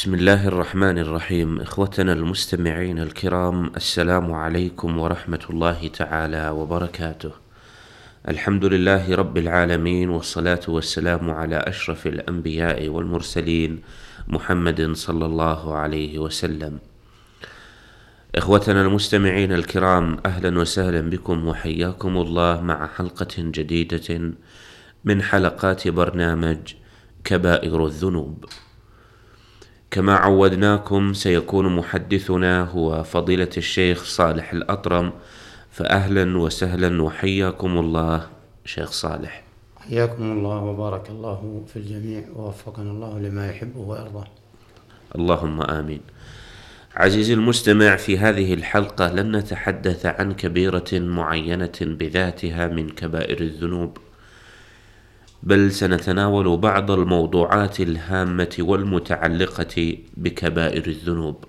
بسم الله الرحمن الرحيم. إخوتنا المستمعين الكرام السلام عليكم ورحمة الله تعالى وبركاته. الحمد لله رب العالمين والصلاة والسلام على أشرف الأنبياء والمرسلين محمد صلى الله عليه وسلم. إخوتنا المستمعين الكرام أهلا وسهلا بكم وحياكم الله مع حلقة جديدة من حلقات برنامج كبائر الذنوب. كما عودناكم سيكون محدثنا هو فضيلة الشيخ صالح الأطرم. فأهلا وسهلا وحياكم الله شيخ صالح. حياكم الله وبارك الله في الجميع ووفقنا الله لما يحبه ويرضاه. اللهم آمين. عزيزي المستمع في هذه الحلقة لن نتحدث عن كبيرة معينة بذاتها من كبائر الذنوب. بل سنتناول بعض الموضوعات الهامة والمتعلقة بكبائر الذنوب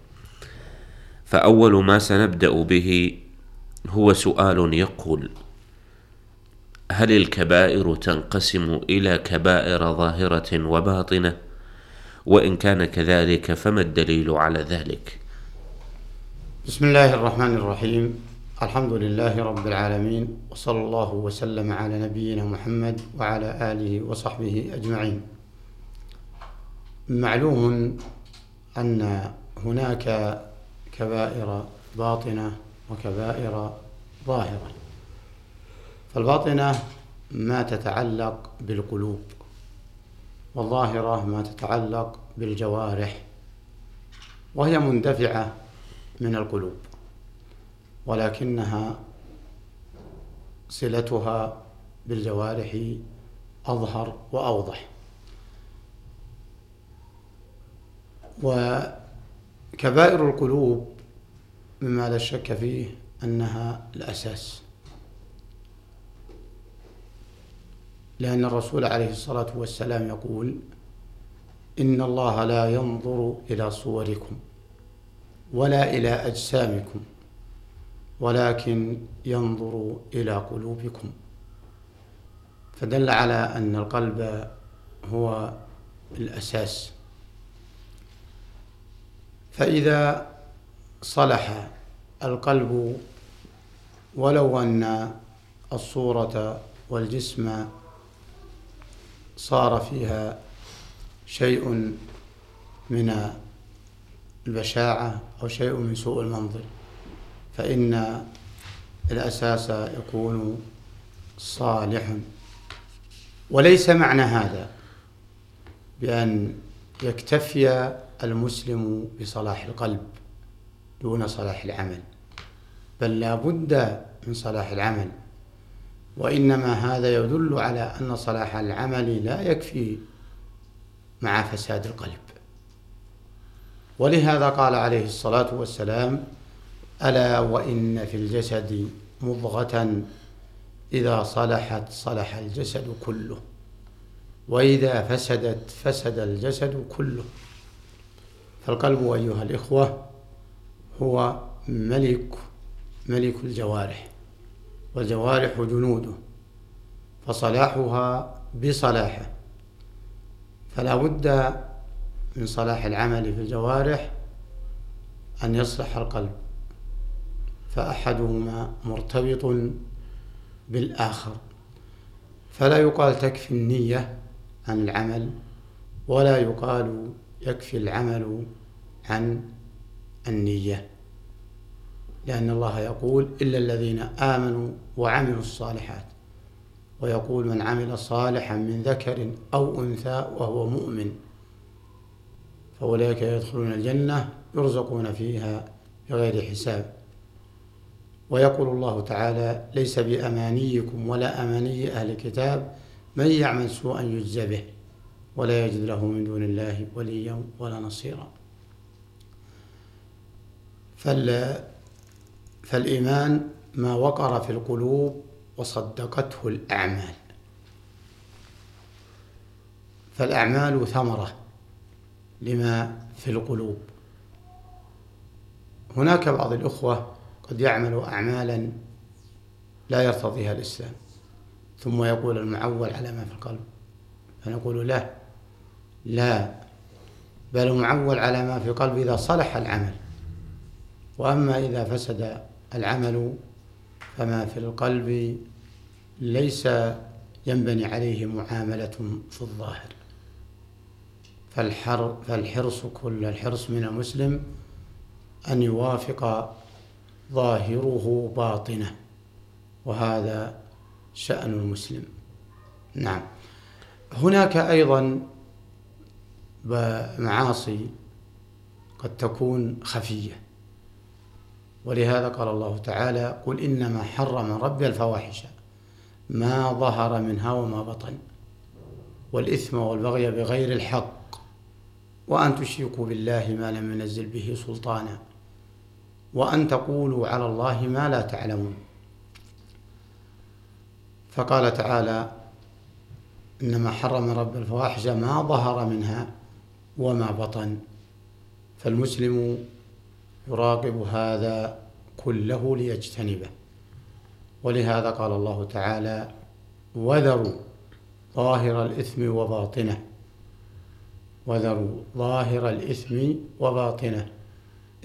فأول ما سنبدأ به هو سؤال يقول هل الكبائر تنقسم إلى كبائر ظاهرة وباطنة؟ وإن كان كذلك فما الدليل على ذلك؟ بسم الله الرحمن الرحيم الحمد لله رب العالمين وصلى الله وسلم على نبينا محمد وعلى آله وصحبه أجمعين. معلوم أن هناك كبائر باطنة وكبائر ظاهرة. فالباطنة ما تتعلق بالقلوب والظاهرة ما تتعلق بالجوارح وهي مندفعة من القلوب. ولكنها صلتها بالجوارح أظهر وأوضح. وكبائر القلوب مما لا شك فيه أنها الأساس. لأن الرسول عليه الصلاة والسلام يقول إن الله لا ينظر إلى صوركم ولا إلى أجسامكم. ولكن ينظر إلى قلوبكم. فدل على أن القلب هو الأساس. فإذا صلح القلب ولو أن الصورة والجسم صار فيها شيء من البشاعة أو شيء من سوء المنظر. فإن الأساس يكون صالح. وليس معنى هذا بأن يكتفي المسلم بصلاح القلب دون صلاح العمل بل لا بد من صلاح العمل. وإنما هذا يدل على أن صلاح العمل لا يكفي مع فساد القلب. ولهذا قال عليه الصلاة والسلام ألا وإن في الجسد مضغة إذا صلحت صلح الجسد كله وإذا فسدت فسد الجسد كله. فالقلب أيها الإخوة هو ملك ملك الجوارح والجوارح جنوده فصلاحها بصلاحه. فلا بد من صلاح العمل في الجوارح أن يصلح القلب. فأحدهما مرتبط بالآخر. فلا يقال تكفي النية عن العمل ولا يقال يكفي العمل عن النية لأن الله يقول إلا الذين آمنوا وعملوا الصالحات. ويقول من عمل صالحا من ذكر أو أنثى وهو مؤمن فأولئك يدخلون الجنة يرزقون فيها بغير حساب. ويقول الله تعالى ليس بأمانيكم ولا أماني أهل الكتاب من يعمل سوءا يجزى به ولا يجد له من دون الله وليا ولا نصيرا. فال فالإيمان ما وقر في القلوب وصدقته الأعمال. فالأعمال ثمرة لما في القلوب. هناك بعض الأخوة قد يعمل أعمالا لا يرتضيها الإسلام. ثم يقول المعول على ما في القلب. فنقول له لا بل معول على ما في قلب إذا صلح العمل. وأما إذا فسد العمل فما في القلب ليس ينبني عليه معاملة في الظاهر. فالحر فالحرص كل الحرص من المسلم أن يوافق ظاهره باطنه وهذا شأن المسلم. نعم. هناك أيضا معاصي قد تكون خفية ولهذا قال الله تعالى قل إنما حرم ربي الفواحش ما ظهر منها وما بطن والإثم والبغي بغير الحق وأن تشركوا بالله ما لم ينزل به سلطانا. وأن تقولوا على الله ما لا تعلمون. فقال تعالى إنما حرم رب الفواحش ما ظهر منها وما بطن. فالمسلم يراقب هذا كله ليجتنبه. ولهذا قال الله تعالى وذروا ظاهر الإثم وباطنه. وذروا ظاهر الإثم وباطنه.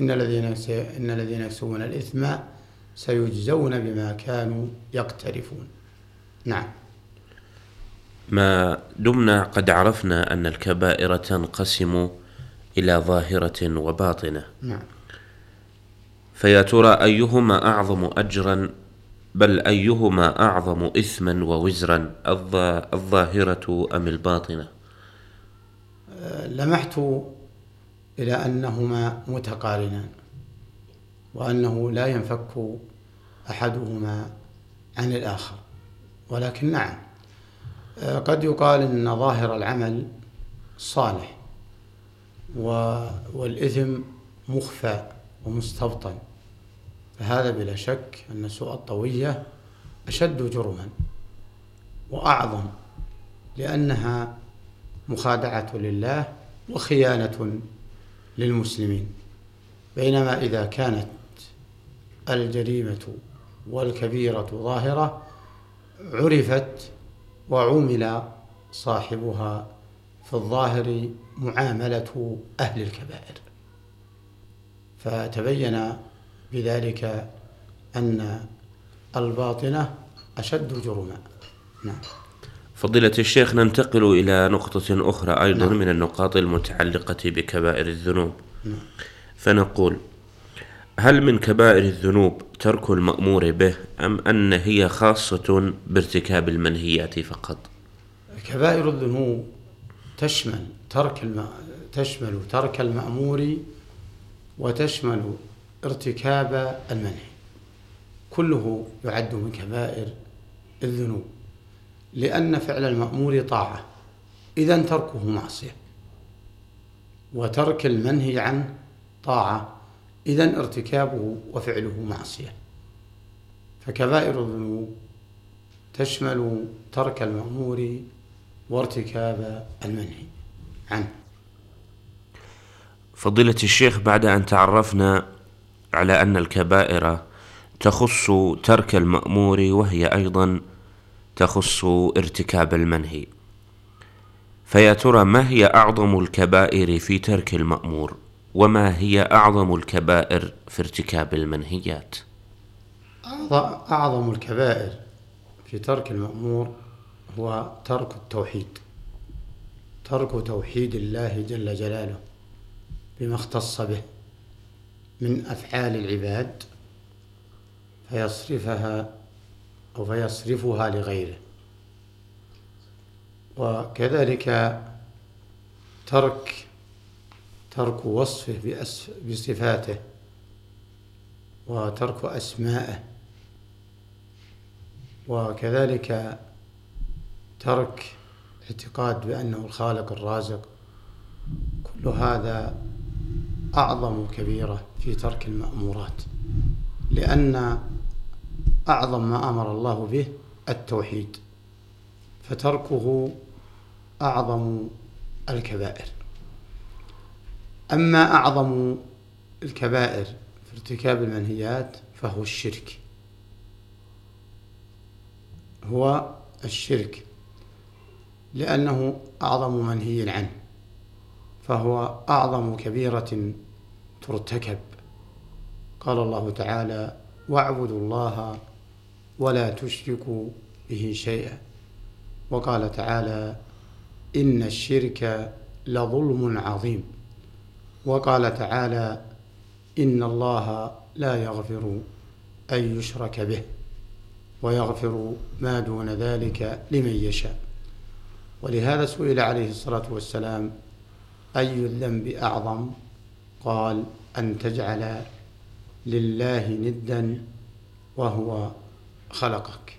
إن الذين إن الذين يكسبون الإثم سيجزون بما كانوا يقترفون. نعم. ما دمنا قد عرفنا أن الكبائر تنقسم إلى ظاهرة وباطنة. نعم. فيا ترى أيهما أعظم أجرا؟ بل أيهما أعظم إثما ووزرا؟ الظاهرة أم الباطنة؟ لمحت إلى أنهما متقارنان وأنه لا ينفك أحدهما عن الآخر ولكن نعم قد يقال أن ظاهر العمل صالح والإثم مخفى ومستبطن فهذا بلا شك أن سوء الطوية أشد جرما وأعظم لأنها مخادعة لله وخيانة للمسلمين. بينما إذا كانت الجريمة والكبيرة ظاهرة عرفت وعُمل صاحبها في الظاهر معاملة أهل الكبائر. فتبين بذلك أن الباطنة أشد جرما نعم. فضيلة الشيخ ننتقل إلى نقطة أخرى أيضا نعم. من النقاط المتعلقة بكبائر الذنوب نعم. فنقول هل من كبائر الذنوب ترك المأمور به أم أن هي خاصة بارتكاب المنهيات فقط كبائر الذنوب تشمل ترك الم... تشمل ترك المأمور وتشمل ارتكاب المنهي كله يعد من كبائر الذنوب لأن فعل المأمور طاعة. إذا تركه معصية. وترك المنهي عنه طاعة. إذا ارتكابه وفعله معصية. فكبائر الذنوب تشمل ترك المأمور وارتكاب المنهي عنه. فضيلة الشيخ بعد أن تعرفنا على أن الكبائر تخص ترك المأمور وهي أيضا تخص ارتكاب المنهي. فيا ترى ما هي أعظم الكبائر في ترك المأمور؟ وما هي أعظم الكبائر في ارتكاب المنهيات؟ أعظم الكبائر في ترك المأمور هو ترك التوحيد. ترك توحيد الله جل جلاله بما اختص به من أفعال العباد فيصرفها فيصرفها لغيره. وكذلك ترك ترك وصفه بصفاته وترك أسمائه وكذلك ترك اعتقاد بأنه الخالق الرازق. كل هذا أعظم كبيرة في ترك المأمورات. لأن أعظم ما أمر الله به التوحيد فتركه أعظم الكبائر. أما أعظم الكبائر في ارتكاب المنهيات فهو الشرك. هو الشرك لأنه أعظم منهي عنه فهو أعظم كبيرة ترتكب. قال الله تعالى واعبدوا الله ولا تشركوا به شيئا. وقال تعالى إن الشرك لظلم عظيم. وقال تعالى إن الله لا يغفر أن يشرك به ويغفر ما دون ذلك لمن يشاء. ولهذا سئل عليه الصلاة والسلام أي الذنب أعظم؟ قال أن تجعل لله ندا وهو خلقك.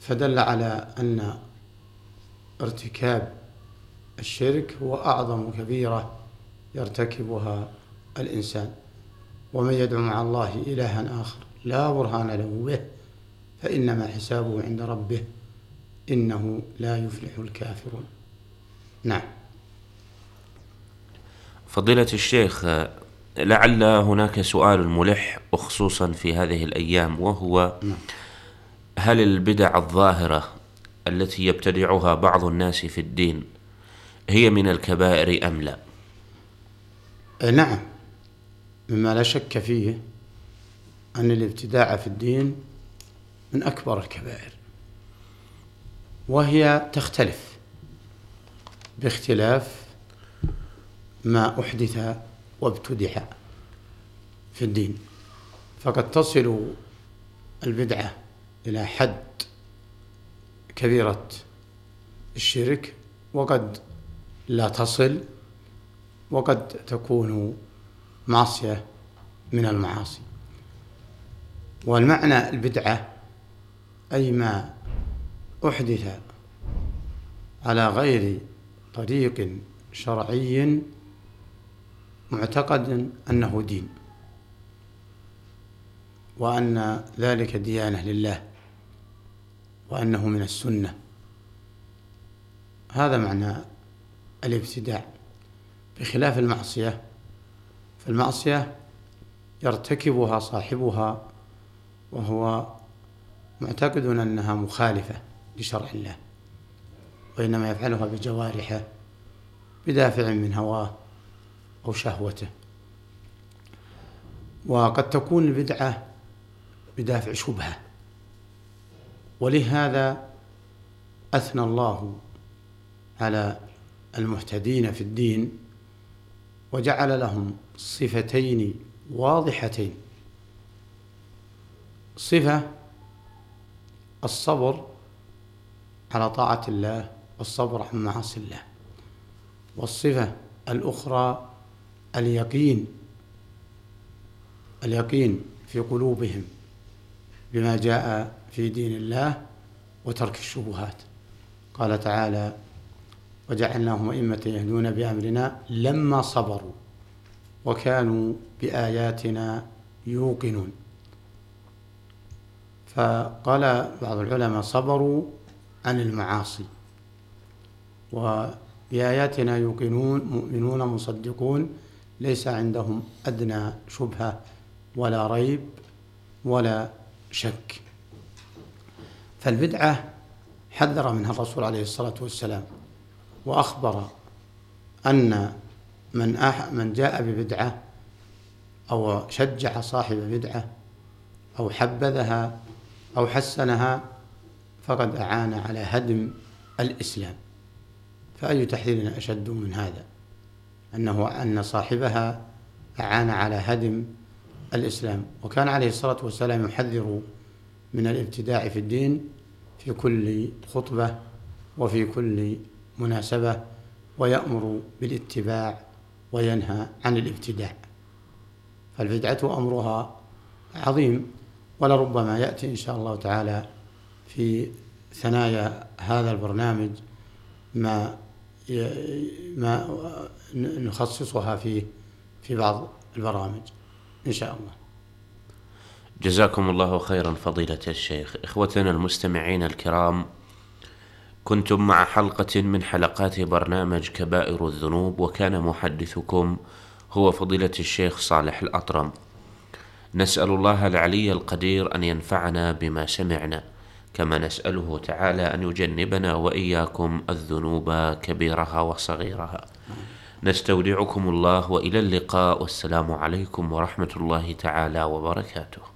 فدل على أن ارتكاب الشرك هو أعظم كبيرة يرتكبها الإنسان. ومن يدعو مع الله إلها آخر لا برهان له به فإنما حسابه عند ربه إنه لا يفلح الكافرون. نعم. فضيلة الشيخ لعل هناك سؤال ملح وخصوصا في هذه الأيام وهو. هل البدع الظاهرة التي يبتدعها بعض الناس في الدين هي من الكبائر أم لا أي نعم مما لا شك فيه أن الابتداع في الدين من أكبر الكبائر وهي تختلف باختلاف ما أحدث وابتدع في الدين. فقد تصل البدعة إلى حد كبيرة الشرك وقد لا تصل وقد تكون معصية من المعاصي. والمعنى البدعة أي ما أحدث على غير طريق شرعي معتقد أنه دين وأن ذلك ديانة لله وأنه من السنة. هذا معنى الابتداع. بخلاف المعصية فالمعصية يرتكبها صاحبها وهو معتقد أنها مخالفة لشرع الله وإنما يفعلها بجوارحه بدافع من هواه أو شهوته. وقد تكون البدعة بدافع شبهة. ولهذا أثنى الله على المهتدين في الدين وجعل لهم صفتين واضحتين. صفة الصبر على طاعة الله والصبر عن معاصي الله والصفة الأخرى اليقين اليقين في قلوبهم بما جاء في دين الله وترك الشبهات. قال تعالى وجعلناهم أئمة يهدون بأمرنا لما صبروا وكانوا بآياتنا يوقنون. فقال بعض العلماء صبروا عن المعاصي وبآياتنا يوقنون مؤمنون مصدقون ليس عندهم أدنى شبهة ولا ريب ولا شك. فالبدعة حذر منها الرسول عليه الصلاة والسلام وأخبر أن من أح من جاء ببدعة أو شجع صاحب بدعة أو حبذها أو حسنها فقد أعان على هدم الإسلام. فأي تحذير أشد من هذا؟ أنه أن صاحبها أعان على هدم الإسلام وكان عليه الصلاة والسلام يحذر من الابتداع في الدين في كل خطبة وفي كل مناسبة ويأمر بالاتباع وينهى عن الابتداع. فالبدعة أمرها عظيم ولربما يأتي إن شاء الله تعالى في ثنايا هذا البرنامج ما ما نخصصها فيه في بعض البرامج. إن شاء الله. جزاكم الله خيرا فضيلة الشيخ. إخوتنا المستمعين الكرام كنتم مع حلقة من حلقات برنامج كبائر الذنوب وكان محدثكم هو فضيلة الشيخ صالح الأطرم. نسأل الله العلي القدير أن ينفعنا بما سمعنا. كما نسأله تعالى أن يجنبنا وإياكم الذنوب كبيرها وصغيرها. نستودعكم الله وإلى اللقاء. والسلام عليكم ورحمة الله تعالى وبركاته.